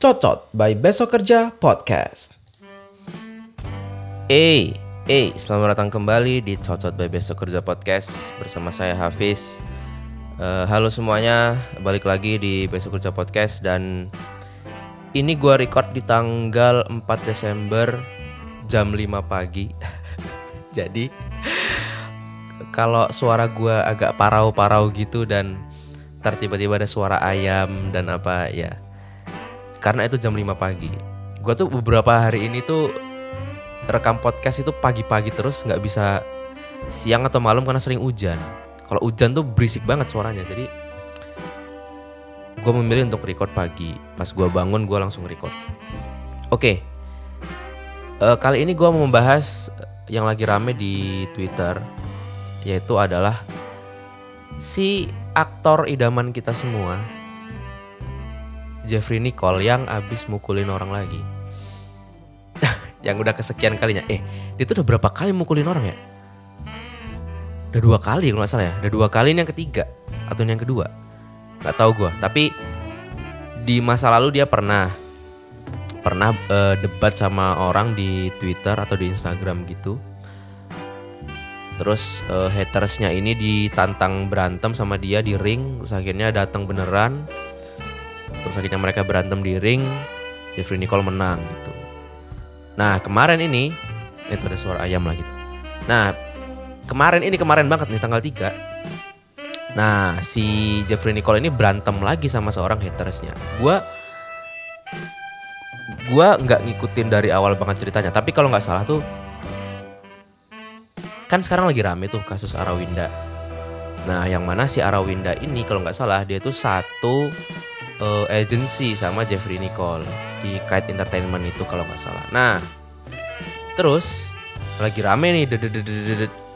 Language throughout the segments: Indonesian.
Cocot by Besok Kerja Podcast. Eh, eh, selamat datang kembali di Cocot by Besok Kerja Podcast bersama saya Hafiz. Eh, halo semuanya, balik lagi di Besok Kerja Podcast dan ini gua record di tanggal 4 Desember jam 5 pagi. Jadi kalau suara gua agak parau-parau gitu dan ntar tiba-tiba ada suara ayam dan apa ya. Karena itu jam 5 pagi. Gua tuh beberapa hari ini tuh rekam podcast itu pagi-pagi terus nggak bisa siang atau malam karena sering hujan. Kalau hujan tuh berisik banget suaranya jadi gue memilih untuk record pagi. Pas gua bangun gua langsung record. Oke. Eh, kali ini gua mau membahas yang lagi rame di twitter yaitu adalah si aktor idaman kita semua Jeffrey Nicole yang abis mukulin orang lagi. yang udah kesekian kalinya. Eh, dia tuh udah berapa kali mukulin orang ya? Udah dua kali kalau nggak salah ya. Udah dua kali ini yang ketiga atau ini yang kedua. Gak tahu gua. Tapi di masa lalu dia pernah pernah eh, debat sama orang di Twitter atau di Instagram gitu. Terus eh, hatersnya ini ditantang berantem sama dia di ring. Terus akhirnya datang beneran. Terus akhirnya mereka berantem di ring. Jeffrey Nicole menang gitu. Nah kemarin ini itu ada suara ayam lagi tuh. nah kemarin ini kemarin banget nih tanggal 3 nah si Jeffrey Nicole ini berantem lagi sama seorang hatersnya. Gua gua nggak ngikutin dari awal banget ceritanya. Tapi kalau nggak salah tuh kan sekarang lagi rame tuh kasus Arawinda Nah, yang mana si Arawinda ini kalau nggak salah dia tuh satu uh, agency sama Jeffrey Nicole di Kite Entertainment itu kalau nggak salah. Nah, terus lagi rame nih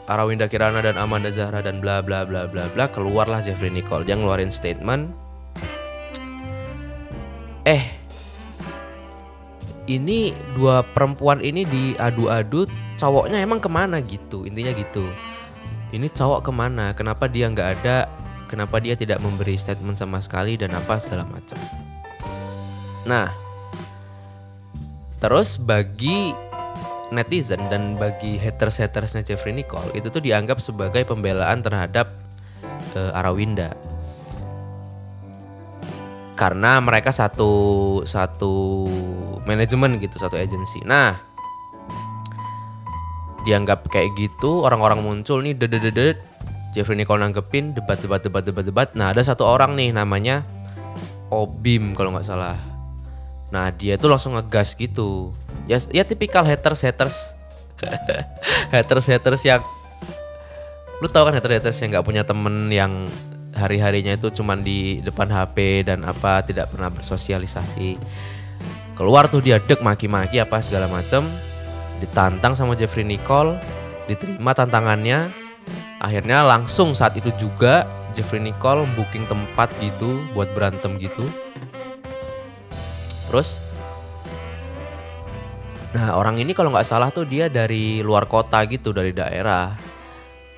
Arawinda Kirana dan Amanda Zahra dan bla bla bla bla bla keluarlah Jeffrey Nicole dia ngeluarin statement eh ini dua perempuan ini diadu-adu cowoknya emang ke mana gitu intinya gitu ini cowok ke mana kenapa dia nggak ada kenapa dia tidak memberi statement sama sekali dan apa segala macam. Nah, terus bagi netizen dan bagi haters-hatersnya Jeffrey Nicole itu tuh dianggap sebagai pembelaan terhadap eh, Arawinda. Karena mereka satu satu manajemen gitu, satu agensi. Nah, dianggap kayak gitu orang-orang muncul nih dedet Jeffrey Nicole nanggepin debat debat debat debat debat. Nah ada satu orang nih namanya Obim kalau nggak salah. Nah dia tuh langsung ngegas gitu. Ya ya tipikal haters haters haters haters yang lu tau kan haters haters yang nggak punya temen yang hari harinya itu cuman di depan HP dan apa tidak pernah bersosialisasi. Keluar tuh dia dek maki-maki apa segala macem ditantang sama Jeffrey Nicole diterima tantangannya. Akhirnya langsung saat itu juga Jeffrey Nicole booking tempat gitu buat berantem gitu. Terus nah orang ini kalau nggak salah tuh dia dari luar kota gitu dari daerah.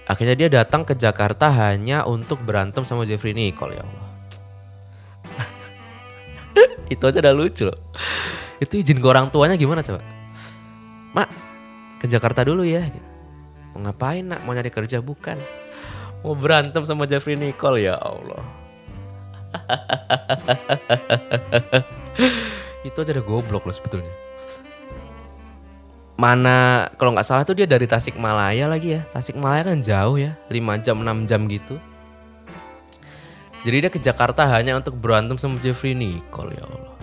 Akhirnya dia datang ke Jakarta hanya untuk berantem sama Jeffrey Nicole ya Allah. Itu aja udah lucu loh. Itu izin ke orang tuanya gimana coba mak ke Jakarta dulu ya. Mau ngapain nak? Mau nyari kerja? Bukan. Mau berantem sama Jeffrey Nicole ya Allah. Itu aja udah goblok loh sebetulnya. Mana kalau nggak salah tuh dia dari Tasikmalaya lagi ya. Tasikmalaya kan jauh ya 5 jam 6 jam gitu. Jadi dia ke Jakarta hanya untuk berantem sama Jeffrey Nicole ya Allah.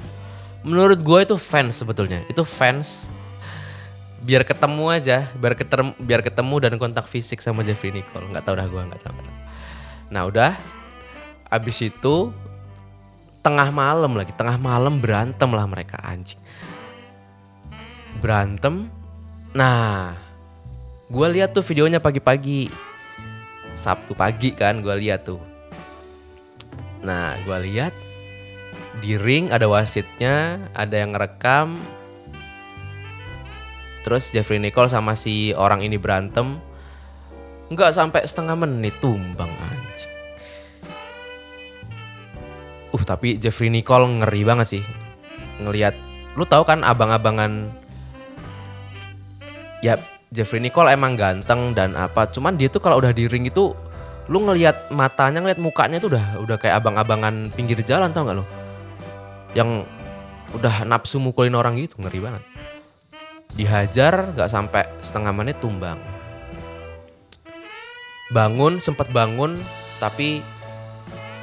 Menurut gue itu fans sebetulnya. Itu fans biar ketemu aja biar ketemu biar ketemu dan kontak fisik sama Jeffrey Nicole. Nggak tahu dah gue nggak tahu, nah udah. Abis itu tengah malam lagi. Tengah malam berantem lah mereka anjing. Berantem. Nah gue lihat tuh videonya pagi-pagi. Sabtu pagi kan gue lihat tuh. Nah gue lihat di ring ada wasitnya ada yang ngerekam Terus Jeffrey Nicole sama si orang ini berantem. nggak sampai setengah menit tumbang anjing. Uh tapi Jeffrey Nicole ngeri banget sih ngelihat. Lu tahu kan abang-abangan? Ya Jeffrey Nicole emang ganteng dan apa. Cuman dia tuh kalau udah di ring itu lu ngelihat matanya ngelihat mukanya itu udah udah kayak abang-abangan pinggir jalan tau nggak lo yang udah nafsu mukulin orang gitu ngeri banget dihajar nggak sampai setengah menit tumbang. Bangun sempat bangun tapi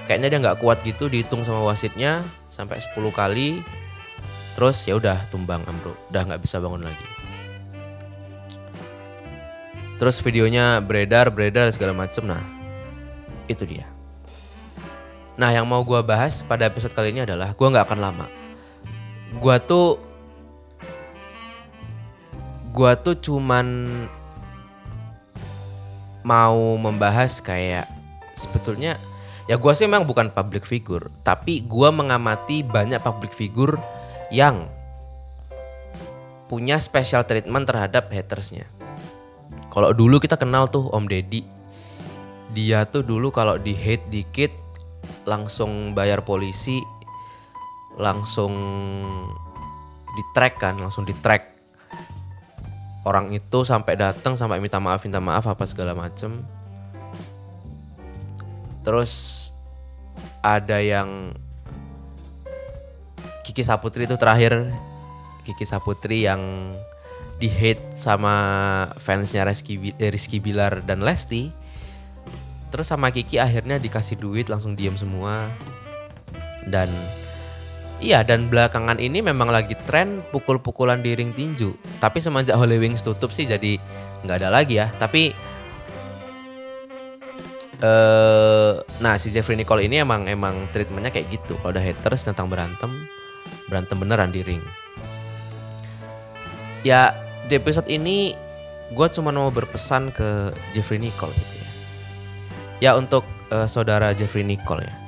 kayaknya dia nggak kuat gitu dihitung sama wasitnya sampai 10 kali. Terus ya udah tumbang Ambro udah nggak bisa bangun lagi. Terus videonya beredar beredar segala macem. Nah itu dia. Nah yang mau gua bahas pada episode kali ini adalah gua nggak akan lama. Gua tuh gua tuh cuman mau membahas kayak sebetulnya ya gua sih memang bukan public figure tapi gua mengamati banyak public figure yang punya special treatment terhadap hatersnya. Kalau dulu kita kenal tuh Om Deddy, dia tuh dulu kalau di hate dikit langsung bayar polisi, langsung di track kan, langsung di track orang itu sampai datang sampai minta maaf minta maaf apa segala macem. Terus ada yang Kiki Saputri itu terakhir. Kiki Saputri yang di hate sama fansnya Rizky, eh, Rizky Bilar dan Lesti. Terus sama Kiki akhirnya dikasih duit langsung diem semua. Dan iya dan belakangan ini memang lagi tren pukul-pukulan di ring tinju. Tapi semenjak Holy Wings tutup sih jadi nggak ada lagi ya. Tapi eh nah si Jeffrey Nicole ini emang emang treatmentnya kayak gitu. Kalau ada haters tentang berantem berantem beneran di ring. Ya di episode ini gue cuma mau berpesan ke Jeffrey Nicole gitu ya. Ya untuk eh, saudara Jeffrey Nicole ya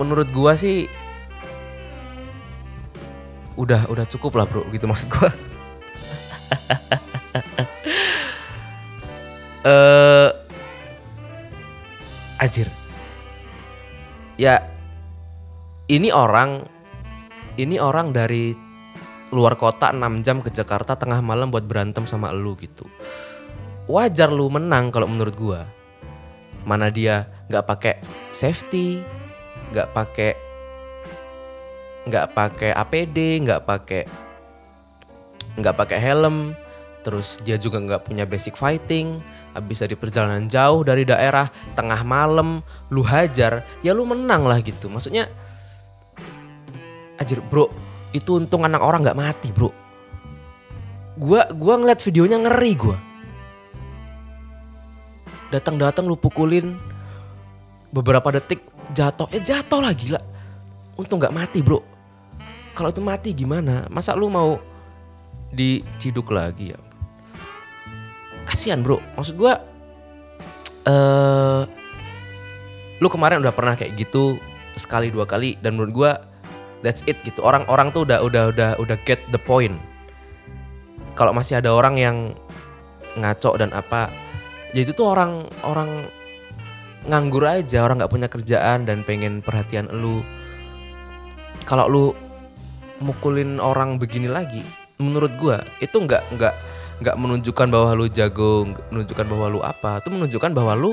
menurut gue sih udah udah cukup lah bro gitu maksud gue eh Anjir. Ya ini orang ini orang dari luar kota 6 jam ke Jakarta tengah malam buat berantem sama lu gitu. Wajar lu menang kalau menurut gua. Mana dia nggak pakai safety, nggak pakai nggak pakai APD, nggak pakai nggak pakai helm, terus dia juga nggak punya basic fighting, habis dari perjalanan jauh dari daerah tengah malam lu hajar ya lu menang lah gitu. Maksudnya Anjir bro itu untung anak orang nggak mati bro. Gua gua ngeliat videonya ngeri gua. Datang-datang lu pukulin beberapa detik jatuh eh jatuh lah gila. Untung nggak mati bro. Kalau itu mati gimana? Masa lu mau diciduk lagi ya? Kasihan bro. Maksud gua eh lu kemarin udah pernah kayak gitu sekali dua kali dan menurut gua that's it gitu. Orang-orang tuh udah udah udah udah get the point. Kalau masih ada orang yang ngaco dan apa ya itu tuh orang orang nganggur aja orang nggak punya kerjaan dan pengen perhatian lu. Kalau lu mukulin orang begini lagi menurut gua itu nggak nggak nggak menunjukkan bahwa lu jago menunjukkan bahwa lu apa. Itu menunjukkan bahwa lu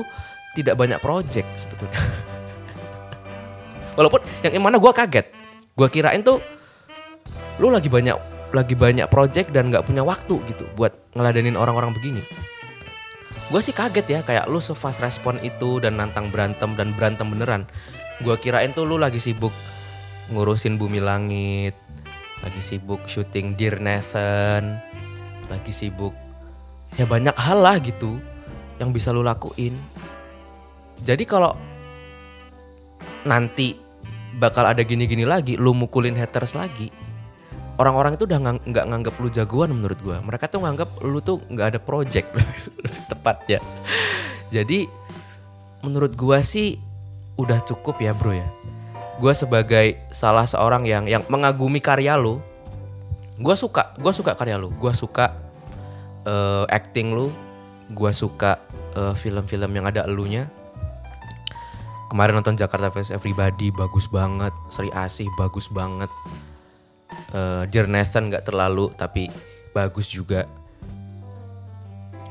tidak banyak project sebetulnya. Walaupun yang mana gua kaget. Gua kirain tuh lu lagi banyak lagi banyak project dan nggak punya waktu gitu buat ngeladenin orang-orang begini gue sih kaget ya kayak lu sefast respon itu dan nantang berantem dan berantem beneran. Gue kirain tuh lu lagi sibuk ngurusin bumi langit lagi sibuk syuting Dear Nathan lagi sibuk ya banyak hal lah gitu yang bisa lu lakuin. Jadi kalau nanti bakal ada gini-gini lagi lu mukulin haters lagi orang-orang itu udah nggak nganggap lu jagoan menurut gua. Mereka tuh nganggap lu tuh nggak ada project lebih tepat ya. Jadi menurut gua sih udah cukup ya bro ya. Gua sebagai salah seorang yang yang mengagumi karya lu, gua suka, gua suka karya lu, gua suka eh, acting lu, gua suka eh, film-film yang ada elunya. Kemarin nonton Jakarta vs Everybody bagus banget, Sri Asih bagus banget. Eh Dear Nathan nggak terlalu tapi bagus juga.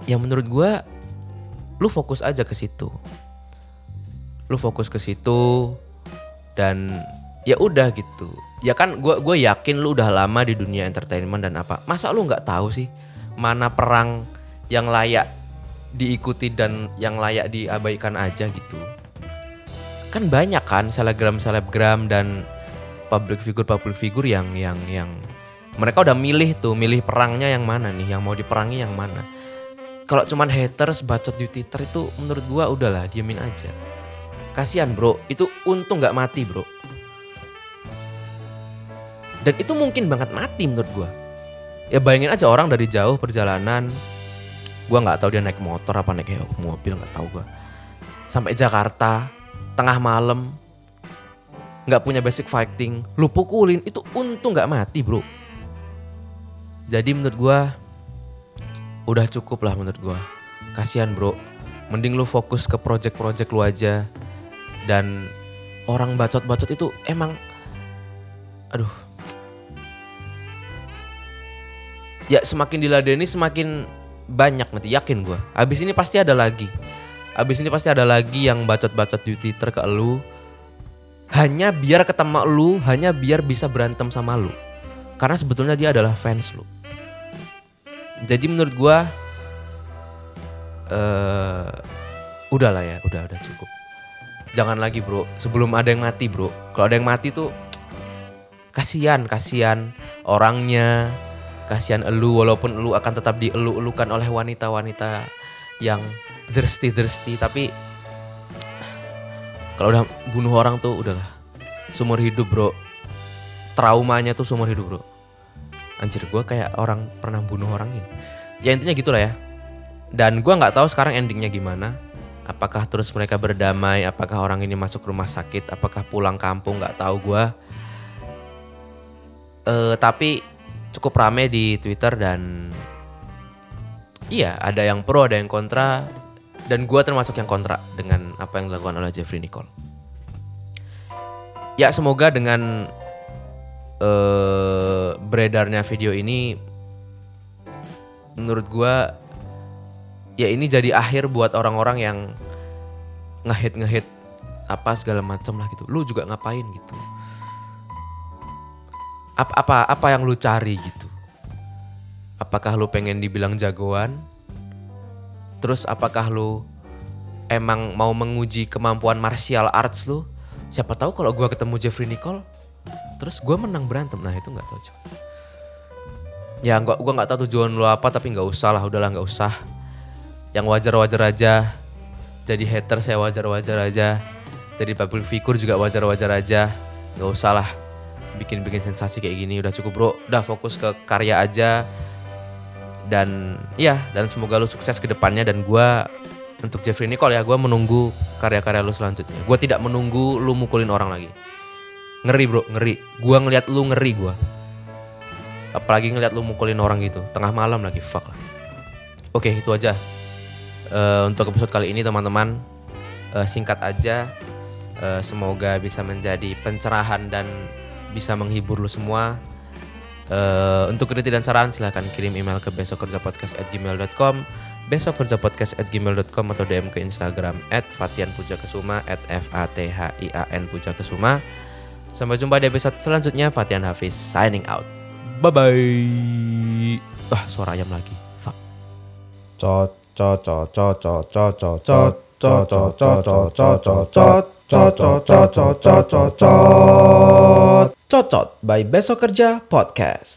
Yang menurut gua lu fokus aja ke situ. Lu fokus ke situ dan ya udah gitu. Ya kan gua gue yakin lu udah lama di dunia entertainment dan apa. Masa lu nggak tahu sih mana perang yang layak diikuti dan yang layak diabaikan aja gitu. Kan banyak kan selebgram-selebgram dan public figure public figure yang yang yang mereka udah milih tuh, milih perangnya yang mana nih, yang mau diperangi yang mana. Kalau cuman haters bacot di Twitter itu menurut gua udahlah diamin aja. Kasihan bro, itu untung nggak mati bro. Dan itu mungkin banget mati menurut gua. Ya bayangin aja orang dari jauh perjalanan, gua nggak tahu dia naik motor apa naik mobil nggak tahu gua. Sampai Jakarta, tengah malam, nggak punya basic fighting, lu pukulin itu untung nggak mati bro. Jadi menurut gua udah cukup lah menurut gua. Kasihan bro, mending lu fokus ke project-project lu aja. Dan orang bacot-bacot itu emang, aduh. Ya semakin diladeni semakin banyak nanti yakin gua. Abis ini pasti ada lagi. Abis ini pasti ada lagi yang bacot-bacot di Twitter ke lu. Hanya biar ketemu lu, hanya biar bisa berantem sama lu. Karena sebetulnya dia adalah fans lu. Jadi menurut gua eh udahlah ya, udah udah cukup. Jangan lagi, Bro. Sebelum ada yang mati, Bro. Kalau ada yang mati tuh kasihan, kasihan orangnya, kasihan elu walaupun elu akan tetap dielu-elukan oleh wanita-wanita yang thirsty-thirsty tapi kalau udah bunuh orang tuh udahlah. Seumur hidup bro. Traumanya tuh seumur hidup bro. Anjir gue kayak orang pernah bunuh orang ini ya intinya gitulah ya. Dan gue nggak tahu sekarang endingnya gimana. Apakah terus mereka berdamai? Apakah orang ini masuk rumah sakit? Apakah pulang kampung? Nggak tahu gue Eh tapi cukup rame di twitter dan iya ada yang pro ada yang kontra dan gue termasuk yang kontra dengan apa yang dilakukan oleh Jeffrey Nicole. Ya semoga dengan eh beredarnya video ini menurut gua ya ini jadi akhir buat orang-orang yang ngehit ngehit apa segala macam lah gitu. Lu juga ngapain gitu? Apa apa apa yang lu cari gitu? Apakah lu pengen dibilang jagoan terus apakah lu emang mau menguji kemampuan martial arts lu? Siapa tahu kalau gua ketemu Jeffrey Nicole terus gua menang berantem. Nah itu nggak tahu ya gua gua nggak tahu tujuan lu apa tapi nggak usah lah udahlah nggak usah. Yang wajar-wajar aja. Jadi hater saya wajar-wajar aja. Jadi public figure juga wajar-wajar aja. Nggak usah lah bikin-bikin sensasi kayak gini. Udah cukup bro. Udah fokus ke karya aja dan ya dan semoga lu sukses ke depannya. Dan gua untuk Jeffrey Nicole ya gua menunggu karya-karya lu selanjutnya. Gua tidak menunggu lu mukulin orang lagi. Ngeri bro ngeri. Gua ngeliat lu ngeri gua. Apalagi ngeliat lu mukulin orang gitu. Tengah malam lagi fuck lah. Oke itu aja. Eh, untuk episode kali ini teman-teman. Eh, singkat aja. Eh, semoga bisa menjadi pencerahan dan bisa menghibur lu semua Eh, untuk kritik dan saran silahkan kirim email ke besokkerjapodcast@gmail.com besokkerjapodcast@gmail.com atau DM ke Instagram @fatianpujakesuma f a t h i a n pujakesuma sampai jumpa di episode selanjutnya. Fatian Hafiz signing out. Bye bye wah suara ayam lagi. Fuck. Cot cot cot cot cot Cocot by Besok Kerja Podcast.